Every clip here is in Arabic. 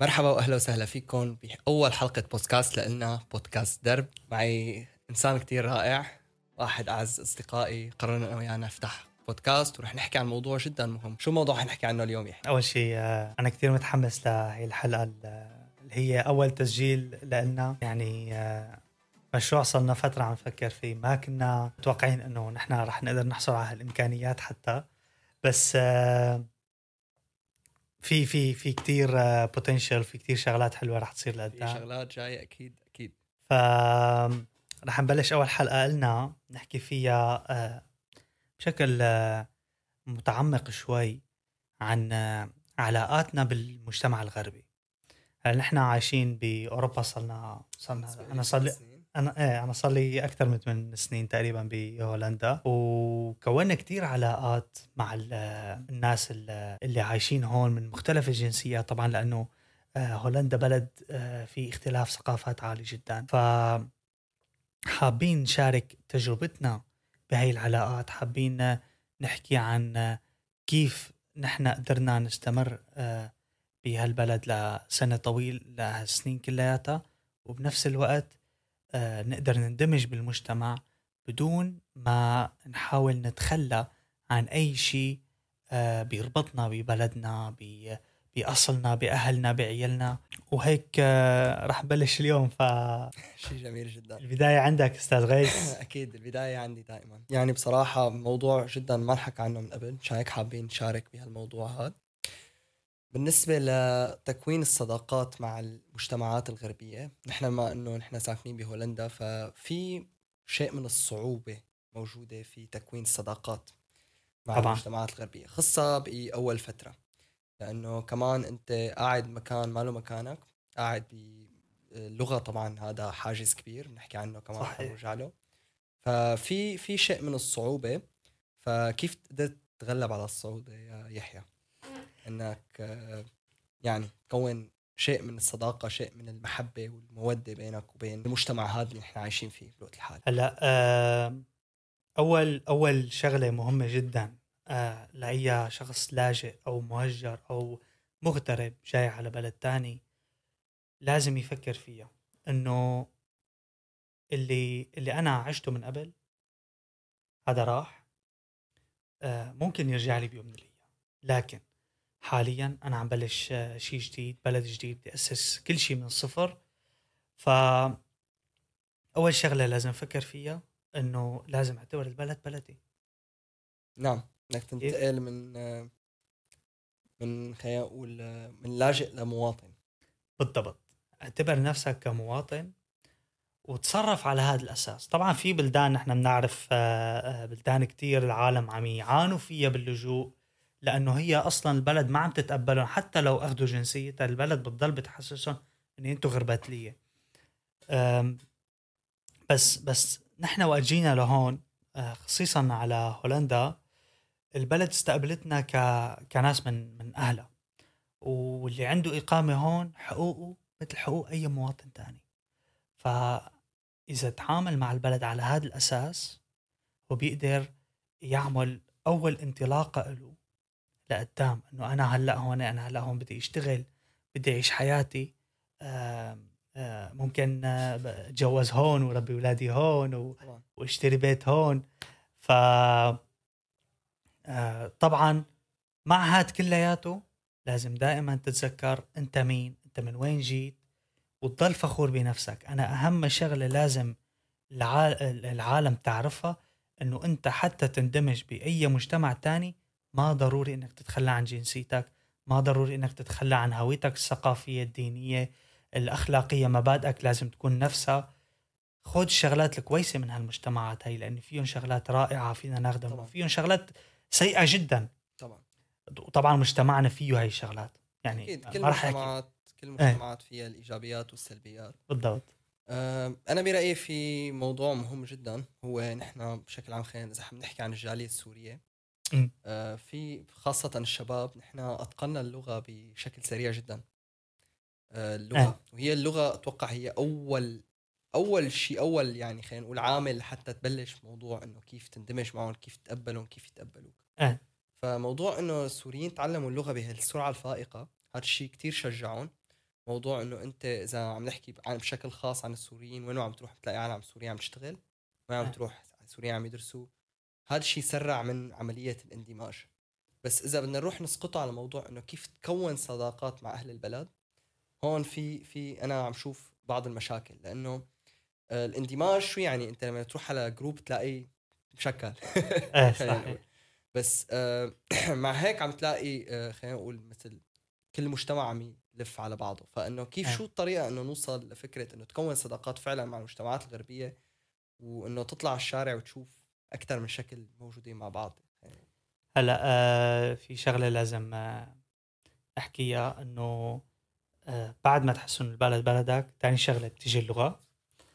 مرحبا وأهلا وسهلا فيكم بأول حلقة بودكاست لنا بودكاست درب. معي إنسان كتير رائع واحد أعز أصدقائي قررنا أنا وياه نفتح بودكاست ورح نحكي عن موضوع جدا مهم. شو الموضوع رح نحكي عنه اليوم يحيى أول شيء آه، أنا كثير متحمس لهي الحلقة اللي هي أول تسجيل لنا. يعني آه، مشروع صرنا فترة عم نفكر فيه. ما كنا متوقعين إنه نحن رح نقدر نحصل على هالإمكانيات حتى. بس آه، في في في كثير بوتنشل في كثير شغلات حلوة رح تصير لقدام في شغلات جاية أكيد أكيد. ف رح نبلش أول حلقة لنا نحكي فيها بشكل متعمق شوي عن علاقاتنا بالمجتمع الغربي. هلا نحن عايشين بأوروبا صرنا صرنا أنا صار لي أنا إيه أنا صار لي أكثر من 8 سنين تقريبا بهولندا. وكونا كثير علاقات مع الناس اللي عايشين هون من مختلف الجنسيات طبعا لأنه آه، هولندا بلد آه، في اختلاف ثقافات عالي جدا. ف حابين نشارك تجربتنا بهي العلاقات. حابين نحكي عن كيف نحن قدرنا نستمر آه، بهالبلد لسنة طويل لسنين كلياتها. وبنفس الوقت نقدر نندمج بالمجتمع بدون ما نحاول نتخلى عن أي شيء آه، بيربطنا ببلدنا بأصلنا بأهلنا بعيالنا. وهيك آه، رح نبلش اليوم ف شيء جميل جدا. البداية عندك أستاذ غيث. أكيد البداية عندي دائما. يعني بصراحة موضوع جدا ما نحكى عنه من قبل مشان هيك حابين نشارك بهالموضوع هذا بالنسبة لتكوين الصداقات مع المجتمعات الغربية نحن ما إنه نحن ساكنين بهولندا ففي شيء من الصعوبة موجودة في تكوين الصداقات مع طبعا. المجتمعات الغربية خاصة بأول فترة. لأنه كمان أنت قاعد مكان ما له مكانك قاعد باللغة طبعا هذا حاجز كبير بنحكي عنه كمان صحيح. نرجع له. ففي في شيء من الصعوبة فكيف قدرت تتغلب على الصعوبة يا يحيى؟ إنك يعني تكون شيء من الصداقة شيء من المحبة والمودة بينك وبين المجتمع هذا اللي نحن عايشين فيه بالوقت الحالي. هلأ أول أول شغلة مهمة جدا آه لأي شخص لاجئ أو مهجر أو مغترب جاي على بلد تاني لازم يفكر فيها. إنه اللي اللي أنا عشته من قبل هذا راح آه ممكن يرجع لي بيوم من الأيام. لكن حاليا أنا عم بلش آه شيء جديد بلد جديد بدي أسس كل شيء من الصفر. ف أول شغلة لازم أفكر فيها إنه لازم أعتبر البلد بلدي. نعم إنك تنتقل من من خلينا نقول من لاجئ لمواطن. بالضبط. اعتبر نفسك كمواطن وتصرف على هذا الأساس. طبعا في بلدان نحن بنعرف آه، آه، بلدان كتير العالم عم يعانوا فيها باللجوء. لأنه هي أصلا البلد ما عم تتقبلهم حتى لو أخذوا جنسيتها البلد بتضل بتحسسهم إن أنتم غربتلية. بس بس نحن وقت جينا لهون آه، خصيصا على هولندا البلد استقبلتنا ك... كناس من من أهلها. واللي عنده إقامة هون حقوقه مثل حقوق أي مواطن تاني. فإذا تعامل مع البلد على هذا الأساس هو بيقدر يعمل أول انطلاقة له لقدام إنه أنا هلأ هون أنا هلأ هون بدي أشتغل بدي أعيش حياتي. ممكن اتجوز هون وربي أولادي هون وأشتري بيت هون. ف آه، طبعا مع هاد كلياته لازم دائما تتذكر أنت مين أنت من وين جيت وتضل فخور بنفسك. أنا أهم شغلة لازم العالم تعرفها إنه أنت حتى تندمج بأي مجتمع تاني ما ضروري إنك تتخلى عن جنسيتك ما ضروري إنك تتخلى عن هويتك الثقافية الدينية الأخلاقية مبادئك لازم تكون نفسها. خذ الشغلات الكويسه من هالمجتمعات هي لأن فيهم شغلات رائعة فينا نخدم وفيهم شغلات سيئة جدا. طبعا. وطبعا مجتمعنا فيه هاي الشغلات. يعني أكيد. كل المجتمعات كل المجتمعات فيها الإيجابيات والسلبيات. بالضبط. أنا برأيي في موضوع مهم جدا هو نحن بشكل عام خلينا إذا بنحكي عن الجالية السورية. في خاصة الشباب نحن اتقنا اللغة بشكل سريع جدا. آه اللغة. أه. وهي اللغة أتوقع هي أول أول شيء أول يعني خلينا نقول عامل حتى تبلش موضوع إنه كيف تندمج معهم كيف تتقبلهم كيف يتقبلوك. أه. فموضوع إنه السوريين تعلموا اللغة بهالسرعة الفائقة هذا الشيء كثير شجعهم. موضوع إنه أنت إذا عم نحكي عن بشكل خاص عن السوريين وين عم تروح؟ بتلاقي عالم سوريا عم تشتغل. وين عم آه. تروح؟ سوريا عم يدرسوا. هذا الشيء سرع من عملية الاندماج. بس إذا بدنا نروح نسقطه على موضوع إنه كيف تكون صداقات مع أهل البلد هون في في أنا عم شوف بعض المشاكل. لأنه آه، الاندماج شو يعني؟ أنت لما تروح على group تلاقي مشكل إيه صحيح. نقول. بس آه، مع هيك عم تلاقي آه، خلينا نقول مثل كل مجتمع عم يلف على بعضه. فإنه كيف آه. شو الطريقة إنه نوصل لفكرة إنه تكون صداقات فعلا مع المجتمعات الغربية وإنه تطلع على الشارع وتشوف أكثر من شكل موجودين مع بعض. هلا آه في شغلة لازم آه أحكيها إنه آه بعد ما تحس انه البلد بلدك ثاني شغلة بتيجي اللغة.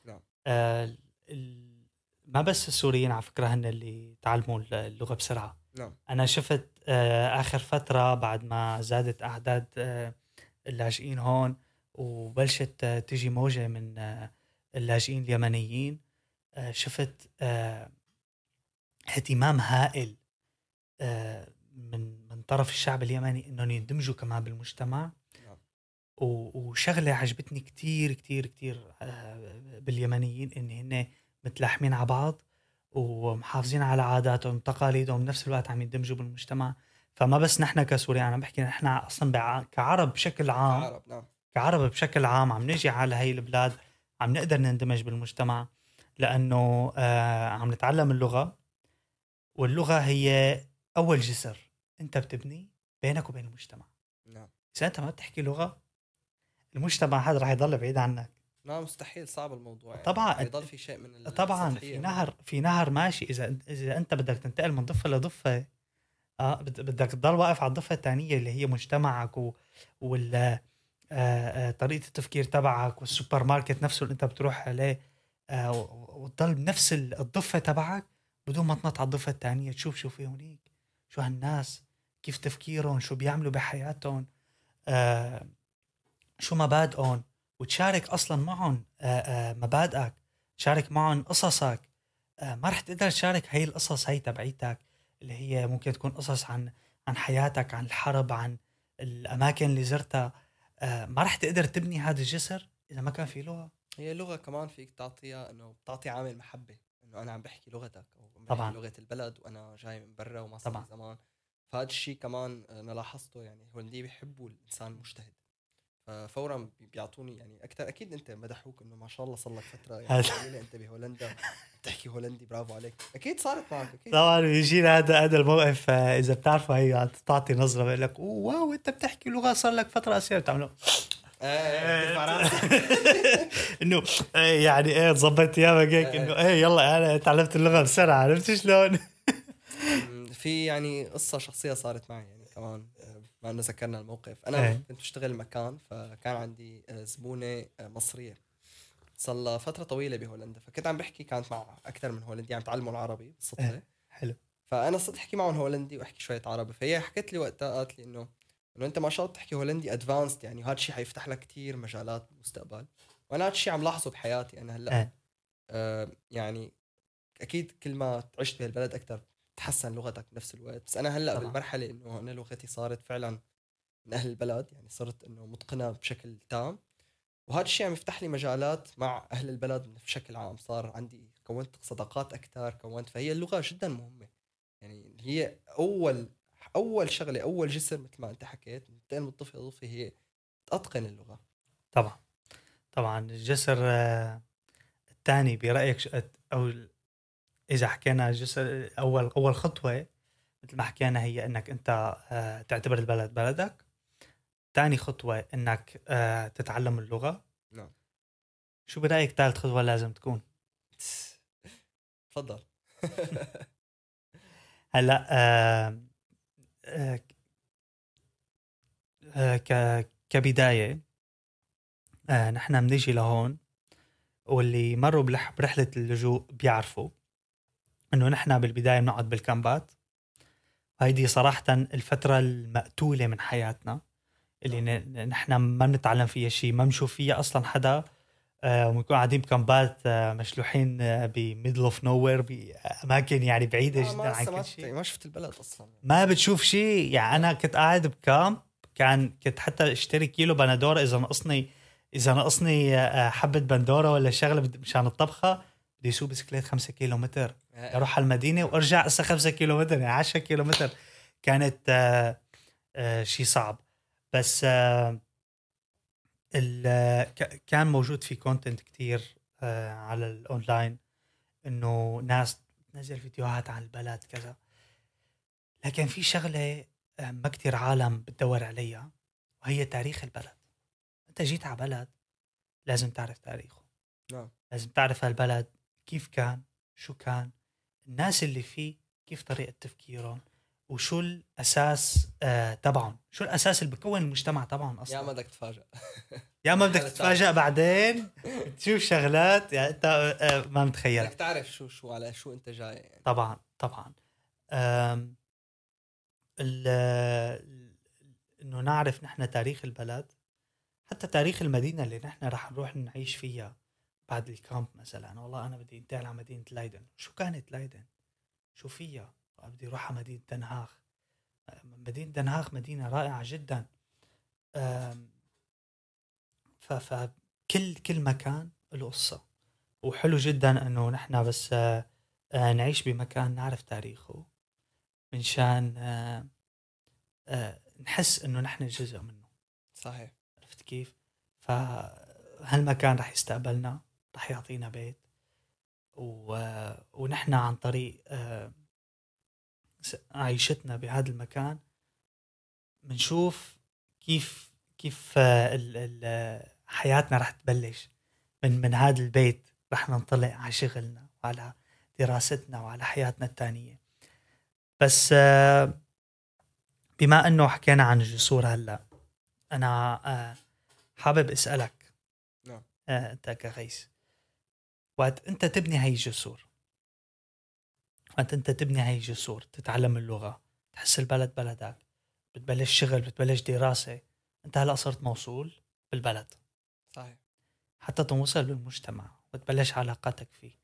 نعم. آه ما بس السوريين على فكرة هن اللي تعلموا اللغة بسرعة. نعم. أنا شفت آه آخر فترة بعد ما زادت أعداد آه اللاجئين هون وبلشت آه تجي موجة من آه اللاجئين اليمنيين. آه شفت آه اهتمام هائل آه من من طرف الشعب اليمني إنهم يندمجوا كمان بالمجتمع. نعم. وشغلة عجبتني كتير كتير كتير آه، باليمنيين إن هن متلاحمين على بعض ومحافظين على عاداتهم وتقاليدهم بنفس الوقت عم يندمجوا بالمجتمع. فما بس نحن كسوريان أنا بحكي نحن أصلا كعرب بشكل عام. عرب نعم. كعرب بشكل عام عم نجي على هاي البلاد عم نقدر نندمج بالمجتمع لأنه آه عم نتعلم اللغة. واللغة هي أول جسر أنت بتبني بينك وبين المجتمع نعم إذا أنت ما بتحكي لغة المجتمع هذا رح يضل بعيد عنك نعم مستحيل صعب الموضوع يعني. طبعاً. يضل في شيء من طبعا. في نهر في نهر ماشي إذا إذا أنت بدك تنتقل من ضفة لضفة آه بد- بدك تضل واقف على الضفة الثانية اللي هي مجتمعك و وال آه، آه، طريقة التفكير تبعك والسوبر ماركت نفسه اللي أنت بتروح عليه آه، وتضل بنفس ال- الضفة تبعك بدون ما تنط على الضفة الثانية تشوف شو في هونيك شو هالناس كيف تفكيرهم شو بيعملوا بحياتهم آه، شو مبادئهم وتشارك أصلا معهم آه، آه، مبادئك تشارك معهم قصصك. آه، ما رح تقدر تشارك هي القصص هي تبعيتك اللي هي ممكن تكون قصص عن عن حياتك عن الحرب عن الأماكن اللي زرتها. آه، ما رح تقدر تبني هذا الجسر إذا ما كان في لغة. هي اللغة كمان فيك تعطيها إنه بتعطي عامل محبة إنه أنا عم بحكي لغتك. طبعاً. بحكي لغة البلد وأنا جاي من برا وما صار طبعاً. زمان. فهذا الشيء كمان أنا لاحظته يعني الهولنديه بيحبوا الإنسان المجتهد. ففورا بي- بيعطوني يعني أكثر أكيد أنت مدحوك إنه ما شاء الله صار لك فترة يعني أنت بهولندا بتحكي هولندي برافو عليك. أكيد صارت معك أكيد. طبعا بيجينا هذا هذا الموقف إذا بتعرفوا هي تعطي نظرة بيقول لك "أوه، واو أنت بتحكي لغة صار لك فترة قصيره بتعملوا إيه، بترفع راسك. إنه إيه يعني إيه تظبط ايامك هيك إنه إيه يلا أنا تعلمت اللغة بسرعة عرفت شلون؟ أمم، في يعني قصة شخصية صارت معي يعني كمان آه، ما انه ذكرنا الموقف أنا إيه. كنت بشتغل مكان فكان عندي آه، زبونة آه، مصرية صار لها فترة طويلة بهولندا فكنت عم بحكي كانت مع أكثر من هولندي عم تعلموا العربي بالصدفة إيه. حلو. فأنا صرت أحكي معهم هولندي وأحكي شوية عربي فهي حكت لي وقتها قالت لي إنه انه انت ما شاء الله بتحكي هولندي ادفانسد يعني وهذا الشيء حيفتح لك كثير مجالات بالمستقبل وأنا هذا الشيء عم لاحظه بحياتي أنا هلأ. إيه. آه يعني أكيد كل ما عشت بهالبلد أكثر تحسن لغتك بنفس الوقت. بس أنا هلأ طبعاً. بالمرحلة إنه أنا لغتي صارت فعلا من أهل البلد يعني صرت إنه متقنة بشكل تام. وهذا الشيء عم يفتح لي مجالات مع أهل البلد بشكل عام. صار عندي كونت صداقات أكثر كونت فهي اللغة جدا مهمة. يعني هي أول أول شغلة أول جسر مثل ما أنت حكيت ننتقل من ضفة لضفة هي تتقن اللغة. طبعا. طبعا الجسر آه، الثاني برأيك أو إذا حكينا الجسر أول أول خطوة مثل ما حكينا هي إنك أنت آه، تعتبر البلد بلدك. ثاني خطوة إنك آه، تتعلم اللغة. نعم. شو برأيك ثالث خطوة لازم تكون؟ تفضل. هلأ آه، كبداية آه، نحن بنيجي لهون واللي مروا برحلة اللجوء بيعرفوا إنه نحن بالبداية بنقعد بالكامبات. هيدي صراحة الفترة المقتولة من حياتنا اللي نحن ما بنتعلم فيها شيء ما بنشوف فيها أصلا حدا آه، وبنكون قاعدين بكامبات آه، مشلوحين ب middle of nowhere باماكن يعني بعيدة آه، جدا ما عن كل شيء. ما شفت البلد أصلا. ما بتشوف شيء. يعني أنا كنت قاعد ب camp كان كنت حتى أشتري كيلو بندورة إذا نقصني إذا نقصني آه، حبة بندورة ولا شغلة مشان الطبخة بدي أسوق بسكليت 5 كيلو متر أروح على المدينة وأرجع هسه 5 كيلو متر يعني 10 كيلو متر. كانت آه آه شيء صعب. بس آه كان موجود في content كتير آه على الاونلاين إنه ناس تنزل فيديوهات عن البلد كذا. لكن في شغلة آه، ما كتير عالم بتدور عليها وهي تاريخ البلد. أنت جيت على بلد لازم تعرف تاريخه. نعم. لازم تعرف هالبلد كيف كان شو كان الناس اللي فيه كيف طريقة تفكيرهم. وشو الأساس آه تبعهم؟ شو الأساس اللي بكون المجتمع تبعهم أصلا؟ يا ما بدك تفاجئ يا ما بدك تتفاجئ بعدين. تشوف شغلات يعني أنت آه، ما متخيلها. بدك تعرف شو شو على شو أنت جاي يعني. طبعا طبعا. إنه نعرف نحن تاريخ البلد. حتى تاريخ المدينة اللي نحن رح نروح نعيش فيها بعد الكامب مثلا. والله أنا بدي أنتقل على مدينة لايدن شو كانت لايدن شو فيها؟ بدي أروح على مدينة دنهاخ مدينة دنهاخ مدينة رائعة جدا. فكل كل مكان له قصة. وحلو جدا إنه نحن بس نعيش بمكان نعرف تاريخه. من شان آه، نحس إنه نحن جزء منه. صحيح. عرفت كيف؟ فهالمكان رح يستقبلنا رح يعطينا بيت. و... ونحن عن طريق عيشتنا بهذا المكان بنشوف كيف كيف آه، ال... ال... حياتنا رح تبلش من من هذا البيت رح ننطلق على شغلنا وعلى دراستنا وعلى حياتنا التانية بس آه، بما إنه حكينا عن الجسور هلأ أنا آه، حابب أسألك نعم. آه، أنت كغيس وقت أنت تبني هاي الجسور وقت أنت تبني هاي الجسور تتعلم اللغة تحس البلد بلدك بتبلش شغل بتبلش دراسة. أنت هلأ صرت موصول بالبلد. صحيح. حتى توصل بالمجتمع وتبلش علاقاتك فيه.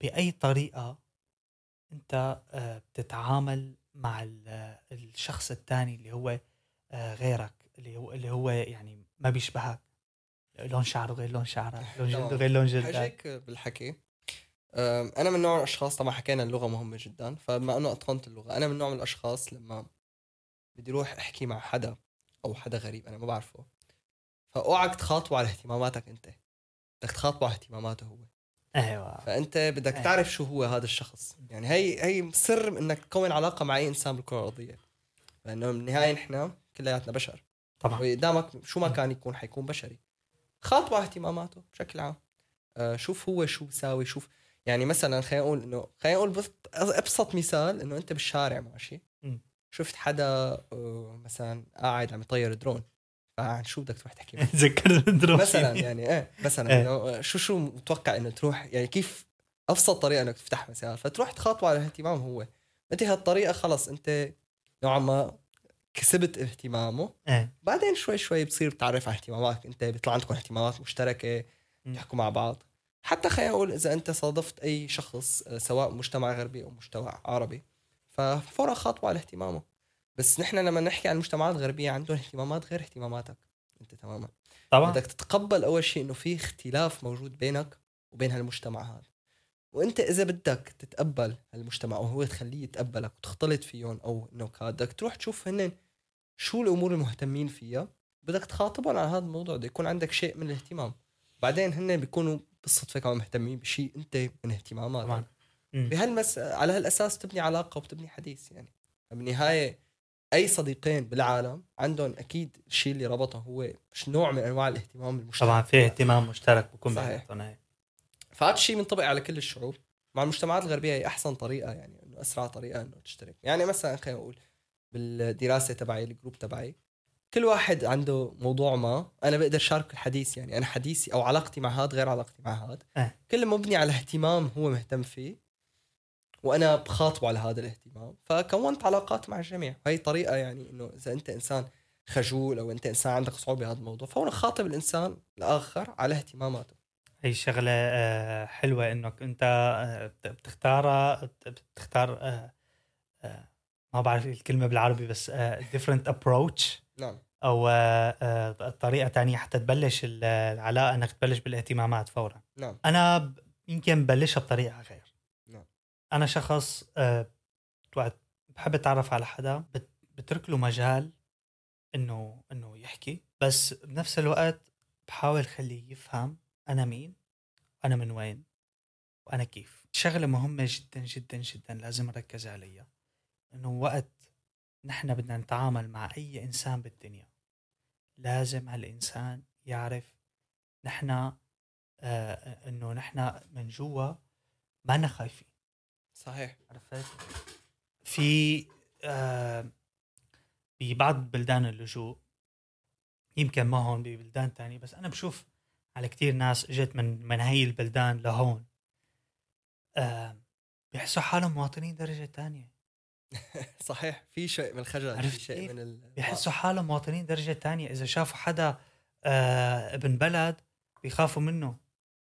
بأي طريقة أنت آه، بتتعامل مع ال- الشخص الثاني اللي هو آه، غيرك اللي هو اللي هو يعني ما بيشبهك. لون شعره غير لون شعرك لون. جلده غير لون جلدك. حاجيك بالحكي أنا من نوع الأشخاص طبعا حكينا اللغة مهمة جدا فبما انه أتقنت اللغة. أنا من نوع من الأشخاص لما بدي أروح أحكي مع حدا أو حدا غريب أنا ما بعرفه فأوعك تخاطبه على اهتماماتك أنت. بدك تخاطبه على اهتماماته هو. أيوه. فأنت بدك إيه. تعرف شو هو هذا الشخص. يعني هي هي سر إنك تكون علاقة مع أي إنسان بالكرة الأرضية. لأنه بالنهايه نحن كلياتنا بشر. طبعا. وقدامك شو ما كان يكون حيكون بشري. خاطبه على اهتماماته بشكل عام. آه شوف هو شو بيساوي شوف يعني مثلا خلينا نقول إنه خلينا نقول بس- أبسط مثال إنه أنت بالشارع ماشي. شفت حدا آه مثلا قاعد عم يطير درون. فعن شو بدك تروح تحكي معه؟ تذكرت الدروس مثلا يعني إيه مثلا إيه. إنه شو شو متوقع إنه تروح؟ يعني كيف أبسط طريقة إنك تفتح مسار فتروح تخاطبه على الاهتمام هو. أنت هالطريقة خلص أنت نوعا ما كسبت اهتمامه. إيه. بعدين شوي شوي بتصير تعرف على اهتماماتك. أنت بيطلع عندكم اهتمامات مشتركة مم. تحكوا مع بعض. حتى خلينا نقول إذا أنت صادفت أي شخص آه، سواء مجتمع غربي أو مجتمع عربي ففورا خاطبه على اهتمامه. بس نحن لما نحكي عن مجتمعات غربيه عندهم اهتمامات غير اهتماماتك. أنت تماما. طبعا. بدك تتقبل أول شيء إنه في اختلاف موجود بينك وبين هالمجتمع هذا. وأنت إذا بدك تتقبل هالمجتمع أو هو تخليه يتقبلك وتختلط فيهم أو إنه بدك تروح تشوف هن شو الأمور المهتمين فيها بدك تخاطبهم على هذا الموضوع بده يكون عندك شيء من الاهتمام. بعدين هن بيكونوا بالصدفه كمان مهتمين بشيء أنت من اهتماماتك طبعا. بهالمس على هالأساس تبني علاقة وبتبني حديث يعني بالنهاية أي صديقين بالعالم عندهم أكيد الشيء اللي ربطهم هو مش نوع من أنواع الاهتمام المشترك طبعا في اهتمام مشترك بكون صحيح. بيناتهم إيه. فهذا الشيء منطبق على كل الشعوب مع المجتمعات الغربية هي أحسن طريقة يعني إنه أسرع طريقة إنه تشترك يعني مثلا خلينا نقول بالدراسة تبعي الجروب تبعي كل واحد عنده موضوع ما. أنا بقدر شارك الحديث يعني أنا حديثي أو علاقتي مع هذا غير علاقتي مع هذا إيه. كل مبني على اهتمام هو مهتم فيه وأنا بخاطبه على هذا الاهتمام. فكونت علاقات مع الجميع. هي طريقة يعني إنه إذا أنت إنسان خجول أو أنت إنسان عندك صعوبة بهذا الموضوع فورا خاطب الإنسان الآخر على اهتماماته. هي شغلة آه، حلوة إنك أنت آه، بت- بتختارها بت- بتختار آه، ما بعرف الكلمة بالعربي بس different approach نعم. أو آه، آه، طريقة تانية حتى تبلش ال- العلاقة إنك تبلش بالاهتمامات فورا. نعم. أنا يمكن ببلشها بطريقة غير. نعم. أنا شخص آه، وقت بحب أتعرف على حدا بت- بترك له مجال إنه إنه يحكي. بس بنفس الوقت بحاول خليه يفهم أنا مين أنا من وين وأنا كيف. شغلة مهمة جدا جدا جدا لازم نركز عليها. إنه وقت نحن بدنا نتعامل مع أي إنسان بالدنيا. لازم هالإنسان يعرف نحن آه إنه نحن من جوا ما خايفين. صحيح. عرفت؟ في آه ببعض بلدان اللجوء يمكن ما هون ببلدان تانية بس أنا بشوف على كتير ناس إجت من من هي البلدان لهون آه بيحسوا حالهم مواطنين درجة تانية. صحيح في شيء من الخجل في شيء كيف؟ من ال... بيحسوا حالهم مواطنين درجة تانية. إذا شافوا حدا آه ابن بلد بيخافوا منه.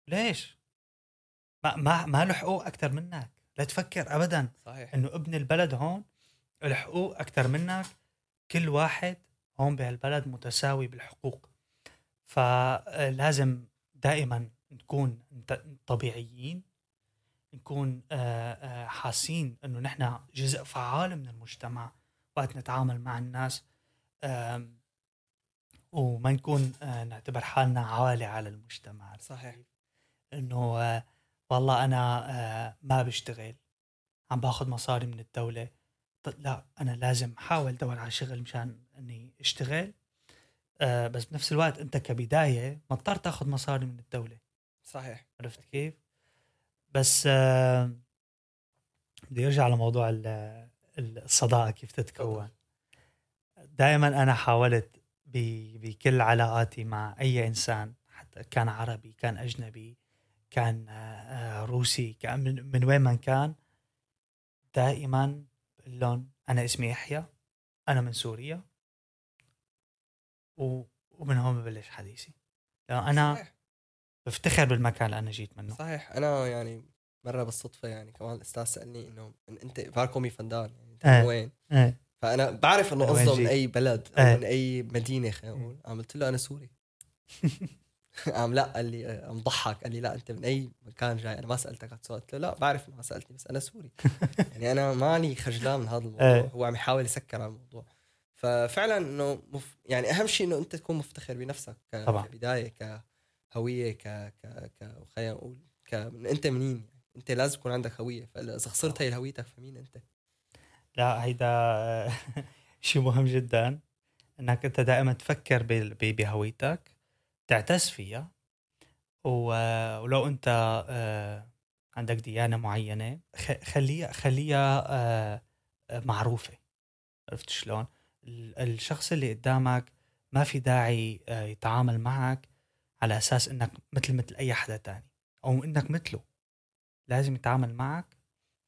ليش؟ ما ما ما له حقوق أكثر منك. لا تفكر أبدا صحيح. إنه ابن البلد هون له حقوق أكثر منك. كل واحد هون بهالبلد متساوي بالحقوق. فلازم دائما نكون طبيعيين. نكون آه، آه، حاسين إنه نحن جزء فعال من المجتمع وقت نتعامل مع الناس. وما نكون آه، نعتبر حالنا عالي على المجتمع. صحيح. إنه والله أنا ما بشتغل. عم باخذ مصاري من الدولة. ط- لا أنا لازم احاول أدور على شغل مشان إني أشتغل. بس بنفس الوقت أنت كبداية مضطر تاخذ مصاري من الدولة. صحيح. عرفت كيف؟ بس آه، بدي أرجع لموضوع ال- الصداقة كيف تتكون دائما أنا حاولت بكل علاقاتي مع أي إنسان حتى كان عربي كان أجنبي كان آه، آه، روسي كان من, وين ما كان دائما لهم أنا اسمي يحيى أنا من سوريا ومن هون ببلش حديثي لأنه أنا. بفتخر بالمكان اللي أنا جيت منه صحيح أنا يعني مرة بالصدفة يعني كمان الأستاذ سألني إنه أنت waar kom je vandaan يعني أنت إيه. من وين؟ إيه فأنا بعرف إنه وين قصده من؟ أي بلد أو إيه. من أي مدينة خلينا نقول قام قلت له أنا سوري قام لا قال لي قام ضحك قال لي لا أنت من أي مكان جاي أنا ما سألتك هذا السؤال قلت له لا بعرف ما سألتني بس أنا سوري يعني أنا ماني خجلان من هذا الموضوع إيه. هو عم يحاول يسكر على الموضوع ففعلا إنه مف... يعني أهم شيء إنه أنت تكون مفتخر بنفسك ك... طبعاً. كبداية كهويه ك ك ك خلينا نقول ك... أنت منين؟ يعني. أنت لازم يكون عندك هويه فاذا خسرت هي هويتك فمين أنت؟ لا هيدا شيء مهم جدا إنك أنت دائما تفكر بهويتك تعتز فيها. ولو أنت آه، عندك ديانة معينة خليها خليها آه، معروفة. عرفت شلون؟ ال- الشخص اللي قدامك ما في داعي آه، يتعامل معك. على أساس إنك مثل مثل أي حدا تاني أو إنك مثله لازم يتعامل معك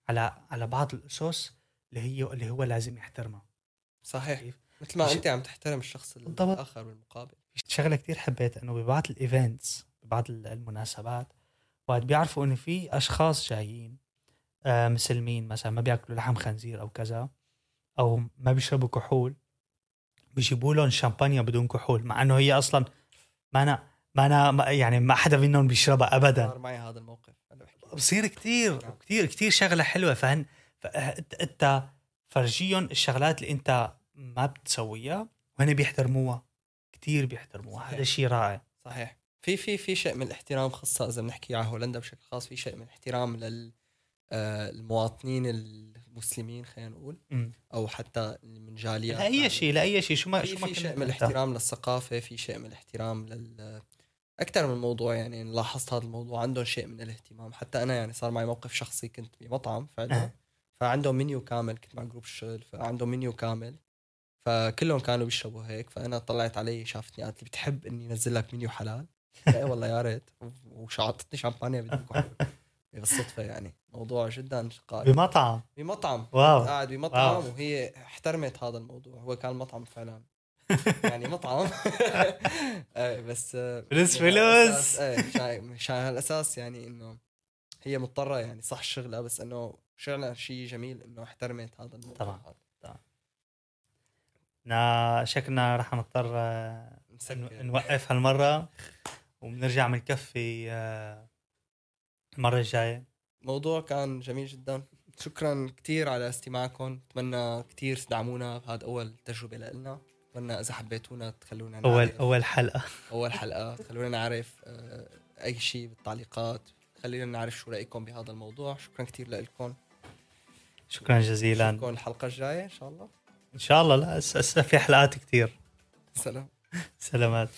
على على بعض الأسس اللي هي اللي هو لازم يحترمها صحيح كيف؟ مثل ما أنت عم تحترم الشخص بالضبط. الآخر بالمقابل شغلة كتير حبيت إنه ببعض الايفنتس ببعض المناسبات وقت بيعرفوا إنه في أشخاص جايين آه مسلمين مثلا ما بيأكلوا لحم خنزير أو كذا أو ما بيشربوا كحول بيجيبوا لهم شامبانيا بدون كحول مع إنه هي أصلا ما أنا ما أنا ما يعني ما حدا منهم بيشربها ابدا صار معي هذا الموقف أنا بصير كتير نعم. كتير كتير شغلة حلوة فهن انت فرجيهم الشغلات اللي أنت ما بتسويها وهن بيحترموها كتير بيحترموها. هذا شيء رائع صحيح في في في شيء من الاحترام خاصة إذا بنحكي على هولندا بشكل خاص في شيء من الاحترام لل آه، المواطنين المسلمين خلينا نقول. أو حتى من جاليات لأي شيء لأي شيء شو ما في, شو ما في كنت شيء من. الاحترام للثقافة في شيء من الاحترام لل أكثر من موضوع يعني لاحظت هذا الموضوع عندهم شيء من الاهتمام. حتى أنا يعني صار معي موقف شخصي كنت بمطعم فعلا. فعندهم منيو كامل كنت مع جروب الشغل فعندهم منيو كامل. فكلهم كانوا بيشربوا هيك فأنا طلعت علي شافتني قالت لي بتحب إني انزل لك منيو حلال؟ لا والله يا ريت. وشعطتني شامبانيا كحول. بالصدفه يعني موضوع جدا قائم بمطعم؟ بمطعم. واو. قاعد بمطعم واو. وهي احترمت هذا الموضوع. هو كان مطعم فعلا. يعني مطعم آه، بس آه، فلوس من فلوس. إيه مشان- هالاساس يعني إنه هي مضطرة يعني صح شغلها بس إنه شغلها شيء جميل إنه احترمت هذا الموضوع طبعاً. طبعاً. نا شكلنا رح نضطر آه،. نوقف هالمرة وبنرجع بنكفي آه، المرة الجاية الموضوع كان جميل جدا شكرا كثير على استماعكم أتمنى كثير تدعمونا بهذا أول تجربة لنا اتمنى إذا حبيتونا تخلونا اول نعرف. أول حلقة. أول حلقة. خلونا نعرف آه، أي شيء بالتعليقات. خلينا نعرف شو رأيكم بهذا الموضوع. شكرا كثير لكم شكرا جزيلا. نشوفكم الحلقة الجاية إن شاء الله. إن شاء الله. لا هسه في حلقات كثير سلام. سلامات.